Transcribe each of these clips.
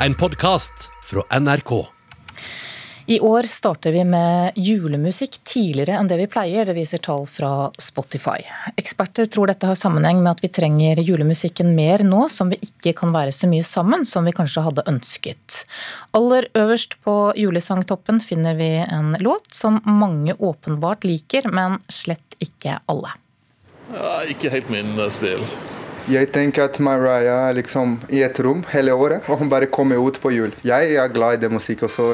en podkast fra NRK. I år starter vi med julemusikk tidligere enn det vi pleier, det viser tall fra Spotify. Eksperter tror dette har sammenheng med at vi trenger julemusikken mer nå som vi ikke kan være så mye sammen som vi kanskje hadde ønsket. Aller øverst på julesangtoppen finner vi en låt som mange åpenbart liker, men slett ikke alle. Ja, ikke helt min stil. Jeg tenker at Mariah er liksom i et rom hele året, og hun bare kommer ut på jul. Jeg er glad i det musikk også.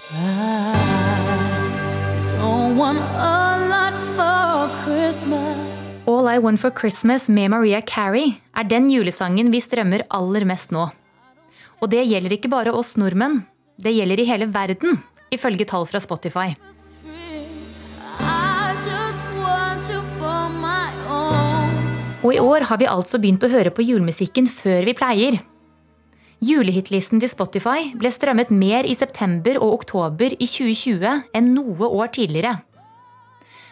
All I Want for Christmas med Maria Carey er den julesangen vi strømmer aller mest nå. Og det gjelder ikke bare oss nordmenn. Det gjelder i hele verden, ifølge tall fra Spotify. Og i år har vi altså begynt å høre på julemusikken før vi pleier. Julehitlisten til Spotify ble strømmet mer i september og oktober i 2020 enn noe år tidligere.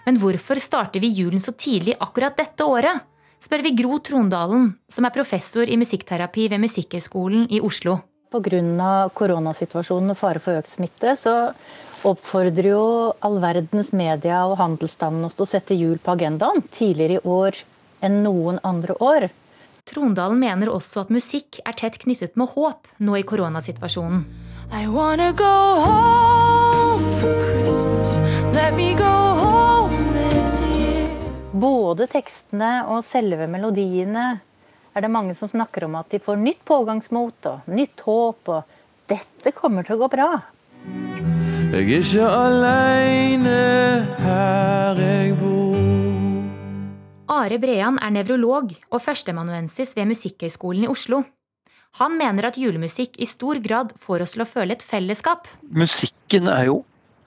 Men hvorfor starter vi julen så tidlig akkurat dette året? spør vi Gro Trondalen, som er professor i musikkterapi ved Musikkhøgskolen i Oslo. Pga. koronasituasjonen og fare for økt smitte, så oppfordrer jo all verdens media og handelsstanden oss til å sette jul på agendaen tidligere i år enn noen andre år. Trondalen mener også at musikk er tett knyttet med håp nå i koronasituasjonen. Både tekstene og selve melodiene er det mange som snakker om at de får nytt pågangsmot og nytt håp, og dette kommer til å gå bra. Jeg er ikke aleine her. Are Brean er nevrolog og førsteamanuensis ved Musikkhøgskolen i Oslo. Han mener at julemusikk i stor grad får oss til å føle et fellesskap. Musikken er jo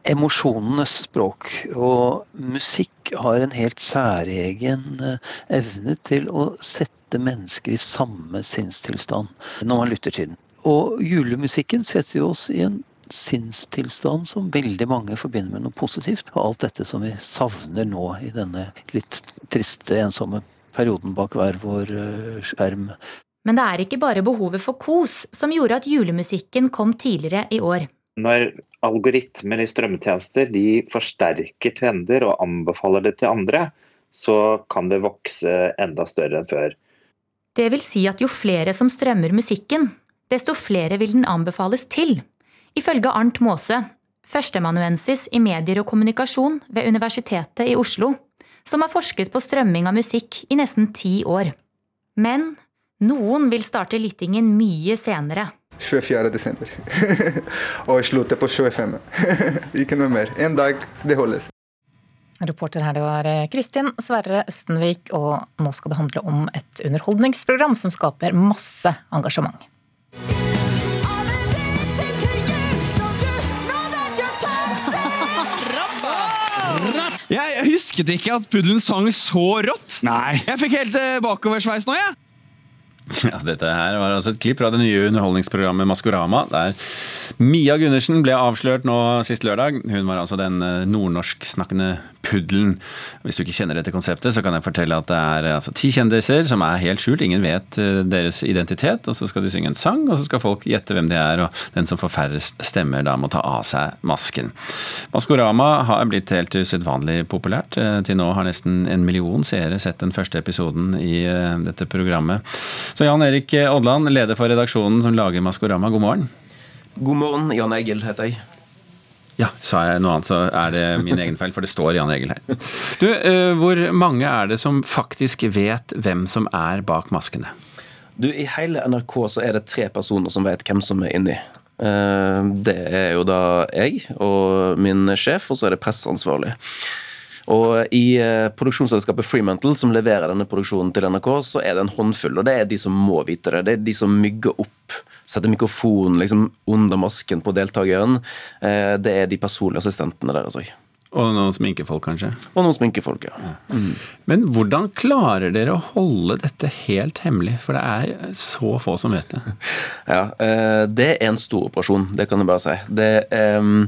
emosjonenes språk, og musikk har en helt særegen eh, evne til å sette mennesker i samme sinnstilstand når man lytter til den. Og julemusikken setter jo oss i en sinnstilstand som veldig mange forbinder med noe positivt. Og alt dette som vi savner nå i denne litt triste, ensomme perioden bak hver vår eh, skjerm. Men det er ikke bare behovet for kos som gjorde at julemusikken kom tidligere i år. Når algoritmer i strømmetjenester de forsterker trender og anbefaler det til andre, så kan det vokse enda større enn før. Det vil si at jo flere som strømmer musikken, desto flere vil den anbefales til. Ifølge Arnt Maase, førsteamanuensis i medier og kommunikasjon ved Universitetet i Oslo, som har forsket på strømming av musikk i nesten ti år. Men noen vil starte lyttingen mye senere. 24. desember. og slutte på 25. Ikke noe mer. En dag, det holdes. Reporter her det var Kristin Sverre Østenvik, og nå skal det handle om et underholdningsprogram som skaper masse engasjement. Jeg husket ikke at puddelen sang så rått. Nei. Jeg fikk helt eh, bakoversveis nå, jeg. Ja. Dette her var altså et klipp fra det nye underholdningsprogrammet Maskorama, der Mia Gundersen ble avslørt nå sist lørdag. Hun var altså den eh, nordnorsksnakkende puddelen. Hvis du ikke kjenner dette konseptet, så kan jeg fortelle at det er altså, ti kjendiser som er helt skjult. Ingen vet uh, deres identitet. og Så skal de synge en sang, og så skal folk gjette hvem de er. og Den som får færrest stemmer, da må ta av seg masken. Maskorama har blitt helt usedvanlig populært. Uh, til nå har nesten en million seere sett den første episoden i uh, dette programmet. Så Jan Erik Odland, leder for redaksjonen som lager Maskorama, god morgen. God morgen, Jan Egil heter jeg. Ja, sa jeg noe annet, så er det min egen feil, for det står Jan Egil her. Du, uh, Hvor mange er det som faktisk vet hvem som er bak maskene? Du, I hele NRK så er det tre personer som vet hvem som er inni. Uh, det er jo da jeg og min sjef, og så er det presseansvarlig. Og I uh, produksjonsselskapet Fremantle, som leverer denne produksjonen til NRK, så er det en håndfull. og Det er de som må vite det. Det er de som mygger opp setter mikrofonen liksom under masken på deltakeren. Eh, det er de personlige assistentene deres òg. Og noen sminkefolk, kanskje. Og noen sminkefolk, ja. Mm. Men hvordan klarer dere å holde dette helt hemmelig? For det er så få som vet det. Ja, eh, det er en stor operasjon, det kan jeg bare si. Det er um,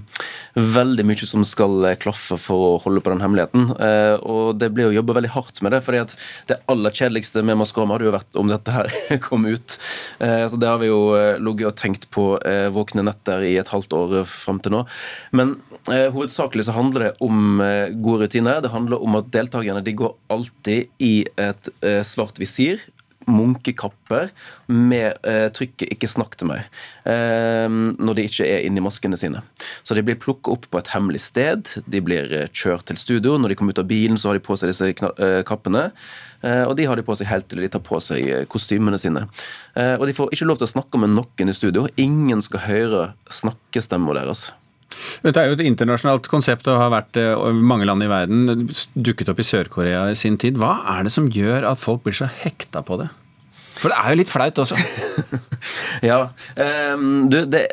veldig mye som skal klaffe for å holde på den hemmeligheten. Uh, og det blir å jobbe veldig hardt med det. fordi at det aller kjedeligste med Maskorama hadde jo vært om dette her kom ut. Så det har vi jo ligget og tenkt på våkne netter i et halvt år fram til nå. Men hovedsakelig så handler det om eh, gode rutiner. Det handler om at deltakerne de går alltid i et eh, svart visir munkekapper med eh, trykket 'ikke snakk til meg' eh, når de ikke er inni maskene sine. Så de blir plukka opp på et hemmelig sted, de blir eh, kjørt til studio. Når de kommer ut av bilen, så har de på seg disse eh, kappene. og de har de på seg helt til de tar på seg kostymene sine. og de får ikke lov til å snakke med noen i studio. Ingen skal høre snakkestemma deres. Dette er jo et internasjonalt konsept og har vært eh, mange land i verden. Dukket opp i Sør-Korea i sin tid. Hva er det som gjør at folk blir så hekta på det? For det er jo litt flaut også. ja. Um, du, det,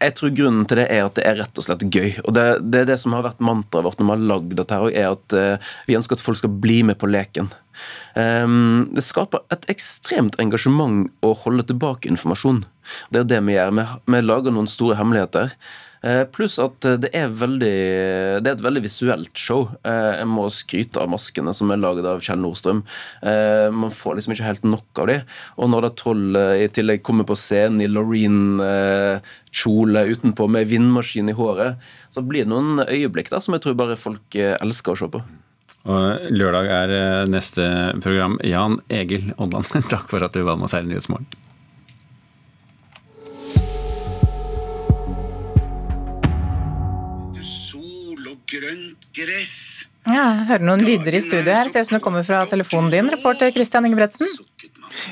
jeg tror grunnen til det er at det er rett og slett gøy. Og det, det er det som har vært mantraet vårt når vi har lagd dette, her, er at uh, vi ønsker at folk skal bli med på leken. Um, det skaper et ekstremt engasjement å holde tilbake informasjon. Det er det vi gjør. Vi, vi lager noen store hemmeligheter. Eh, pluss at eh, det er, veldig, det er et veldig visuelt show. Eh, jeg må skryte av maskene som er laget av Kjell Nordstrøm. Man får liksom ikke helt nok av de. Og når da Troll i tillegg kommer på scenen i Loreen-kjole utenpå med vindmaskin i håret, så blir det noen øyeblikk der som jeg tror bare folk elsker å se på. Og lørdag er neste program. Jan Egil Odland, takk for at du var med oss her i Nyhetsmorgen. Gress. Ja, jeg hører noen lyder i studio her. Ser ut som det kommer fra telefonen din, reporter Christian Ingebretsen.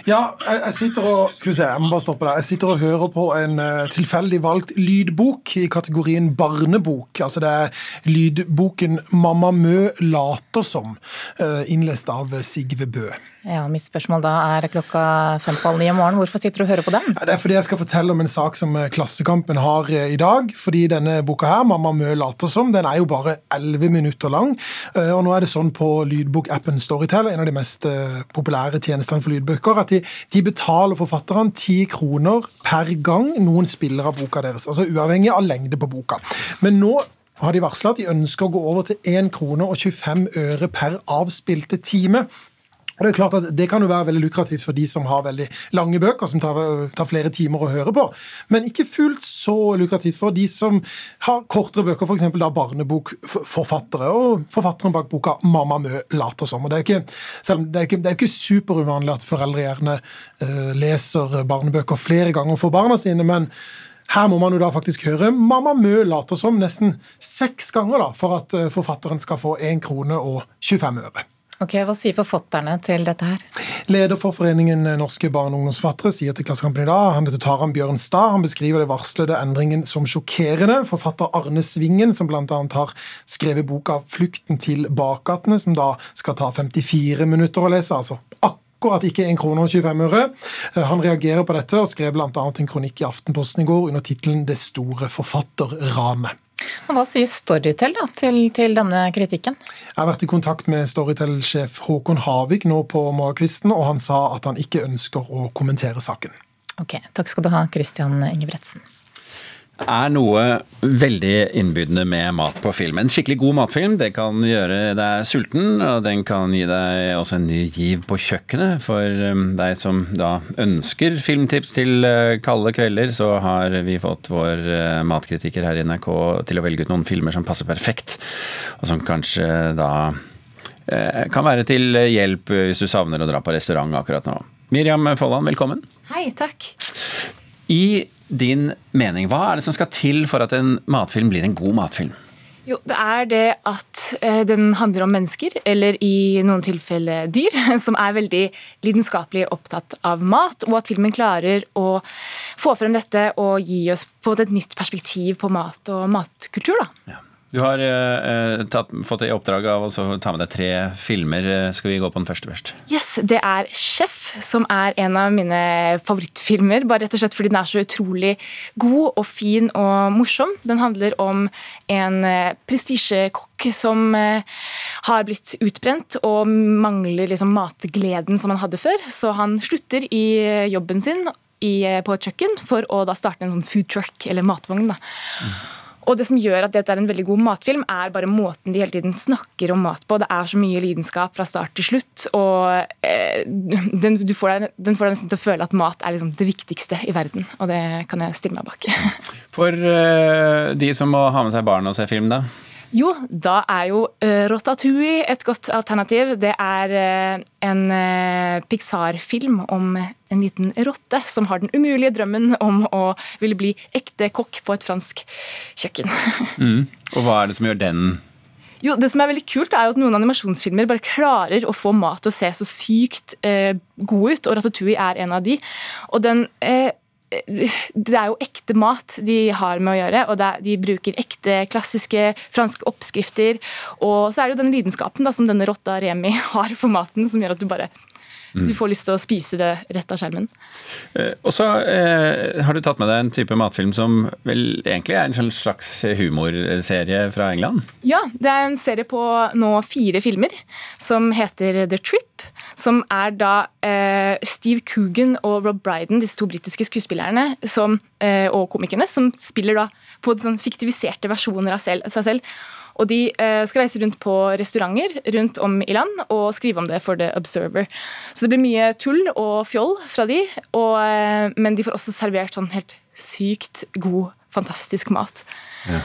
Ja, jeg, sitter og Skal vi se, jeg må bare stoppe der. Jeg sitter og hører på en uh, tilfeldig valgt lydbok i kategorien barnebok. Altså det er lydboken 'Mamma Mø later som', uh, innlest av Sigve Bø. Ja, Mitt spørsmål da er klokka fem på halv ni om morgenen. Hvorfor sitter du og hører på den? Ja, det er fordi jeg skal fortelle om en sak som eh, Klassekampen har i dag. Fordi denne boka her, 'Mamma Mø later som', den er jo bare elleve minutter lang. Og nå er det sånn på lydbokappen Storytel, en av de mest populære tjenestene for lydbøker at de, de betaler forfatterne ti kroner per gang noen spiller av boka deres. Altså uavhengig av lengde på boka. Men nå har de varsla at de ønsker å gå over til 1 krone og 25 øre per avspilte time. Og Det er klart at det kan jo være veldig lukrativt for de som har veldig lange bøker, som tar, tar flere timer å høre på, men ikke fullt så lukrativt for de som har kortere bøker, f.eks. barnebokforfattere og forfatteren bak boka 'Mamma Mø later som'. Og det er ikke, er ikke, er ikke superuvanlig at foreldre gjerne uh, leser barnebøker flere ganger for barna sine, men her må man jo da faktisk høre 'Mamma Mø later som' nesten seks ganger da, for at eh, forfatteren skal få 1 krone og 25 øre. Ok, Hva sier forfatterne til dette her? Leder for Foreningen Norske barne- og ungdomsforfattere sier til Klassekampen i dag han heter Taran Bjørnstad. Han beskriver det varslede endringen som sjokkerende. Forfatter Arne Svingen, som bl.a. har skrevet boka 'Flukten til bakgatene', som da skal ta 54 minutter å lese. altså akkurat ikke 1 krone og 25 øre. Han reagerer på dette og skrev bl.a. en kronikk i Aftenposten i går under tittelen 'Det store forfatterranet'. Hva sier Storytel da, til, til, denne kritikken? Jeg har vært i kontakt med Storytel-sjef Håkon Havik nå på morgenkvisten, og han sa at han ikke ønsker å kommentere saken. Ok, Takk skal du ha, Christian Ingebretsen er noe veldig innbydende med mat på film. En skikkelig god matfilm det kan gjøre deg sulten, og den kan gi deg også en ny giv på kjøkkenet. For um, deg som da ønsker filmtips til uh, kalde kvelder, så har vi fått vår uh, matkritiker her i NRK til å velge ut noen filmer som passer perfekt, og som kanskje da uh, kan være til hjelp hvis du savner å dra på restaurant akkurat nå. Miriam Folland, velkommen. Hei, takk. I din mening, hva er det som skal til for at en matfilm blir en god matfilm? Jo, Det er det at eh, den handler om mennesker, eller i noen tilfeller dyr, som er veldig lidenskapelig opptatt av mat, og at filmen klarer å få frem dette og gi oss på et nytt perspektiv på mat og matkultur. da. Ja. Du har uh, tatt, fått i oppdrag av å ta med deg tre filmer. Eh, skal vi gå på den første først? Yes, Det er 'Chef', som er en av mine favorittfilmer. Bare rett og slett fordi den er så utrolig god og fin og morsom. Den handler om en prestisjekokk som har blitt utbrent og mangler liksom matgleden som han hadde før. Så han slutter i jobben sin i, på et kjøkken for å da starte en sånn food truck, eller matvogn. da. Mm. Og det som gjør at dette er en veldig god matfilm, er bare måten de hele tiden snakker om mat på. Det er så mye lidenskap fra start til slutt, og eh, den, får deg, den, får deg, nesten til å føle at mat er liksom det viktigste i verden. Og det kan jeg stille meg bak. For eh, de som må ha med seg barn og se film, da? Jo, da er jo Rotatui et godt alternativ. Det er uh, en uh, Pixar-film om en liten rotte som har den umulige drømmen om å ville bli ekte kokk på et fransk kjøkken. mm. Og hva er det som gjør den jo, det som er veldig kult er jo at Noen animasjonsfilmer bare klarer å få mat til å se så sykt eh, god ut, og Ratatouille er en av de. Og den eh, det er jo ekte mat de har med å gjøre. og De bruker ekte, klassiske franske oppskrifter. Og så er det jo den lidenskapen da, som denne rotta Remi har for maten, som gjør at du bare. Du får lyst til å spise det rett av skjermen. Eh, og så eh, har du tatt med deg en type matfilm som vel egentlig er en slags humorserie fra England? Ja, det er en serie på nå fire filmer som heter The Trip som er da eh, Steve Coogan og Rob Bryden, disse to britiske skuespillerne som, eh, og komikerne, som spiller da på sånn fiktiviserte versjoner av seg selv. Og de eh, skal reise rundt på restauranter rundt om i land og skrive om det for The Observer. Så det blir mye tull og fjoll fra de, og, eh, men de får også servert sånn helt sykt god, fantastisk mat. Ja.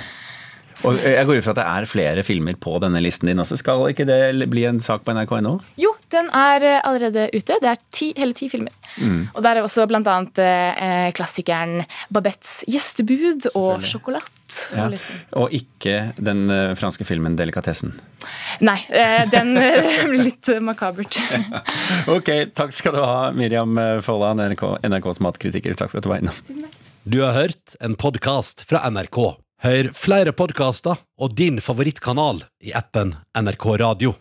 Og jeg går ut fra at det er flere filmer på denne listen din også. Skal ikke det bli en sak på nrk.no? Jo, den er eh, allerede ute. Det er ti, hele ti filmer. Mm. Og der er også bl.a. Eh, klassikeren Babettes gjestebud og Sjokolade. Ja. Og, sånn. og, ikke den eh, franske filmen 'Delikatessen'? Nei, eh, den eh, blir litt makabert. ok, takk skal du ha, Miriam Folland, NRK, NRKs matkritiker. Takk for at du var innom. Du har hørt en podkast fra NRK. Hør flere podkaster og din favorittkanal i appen NRK Radio.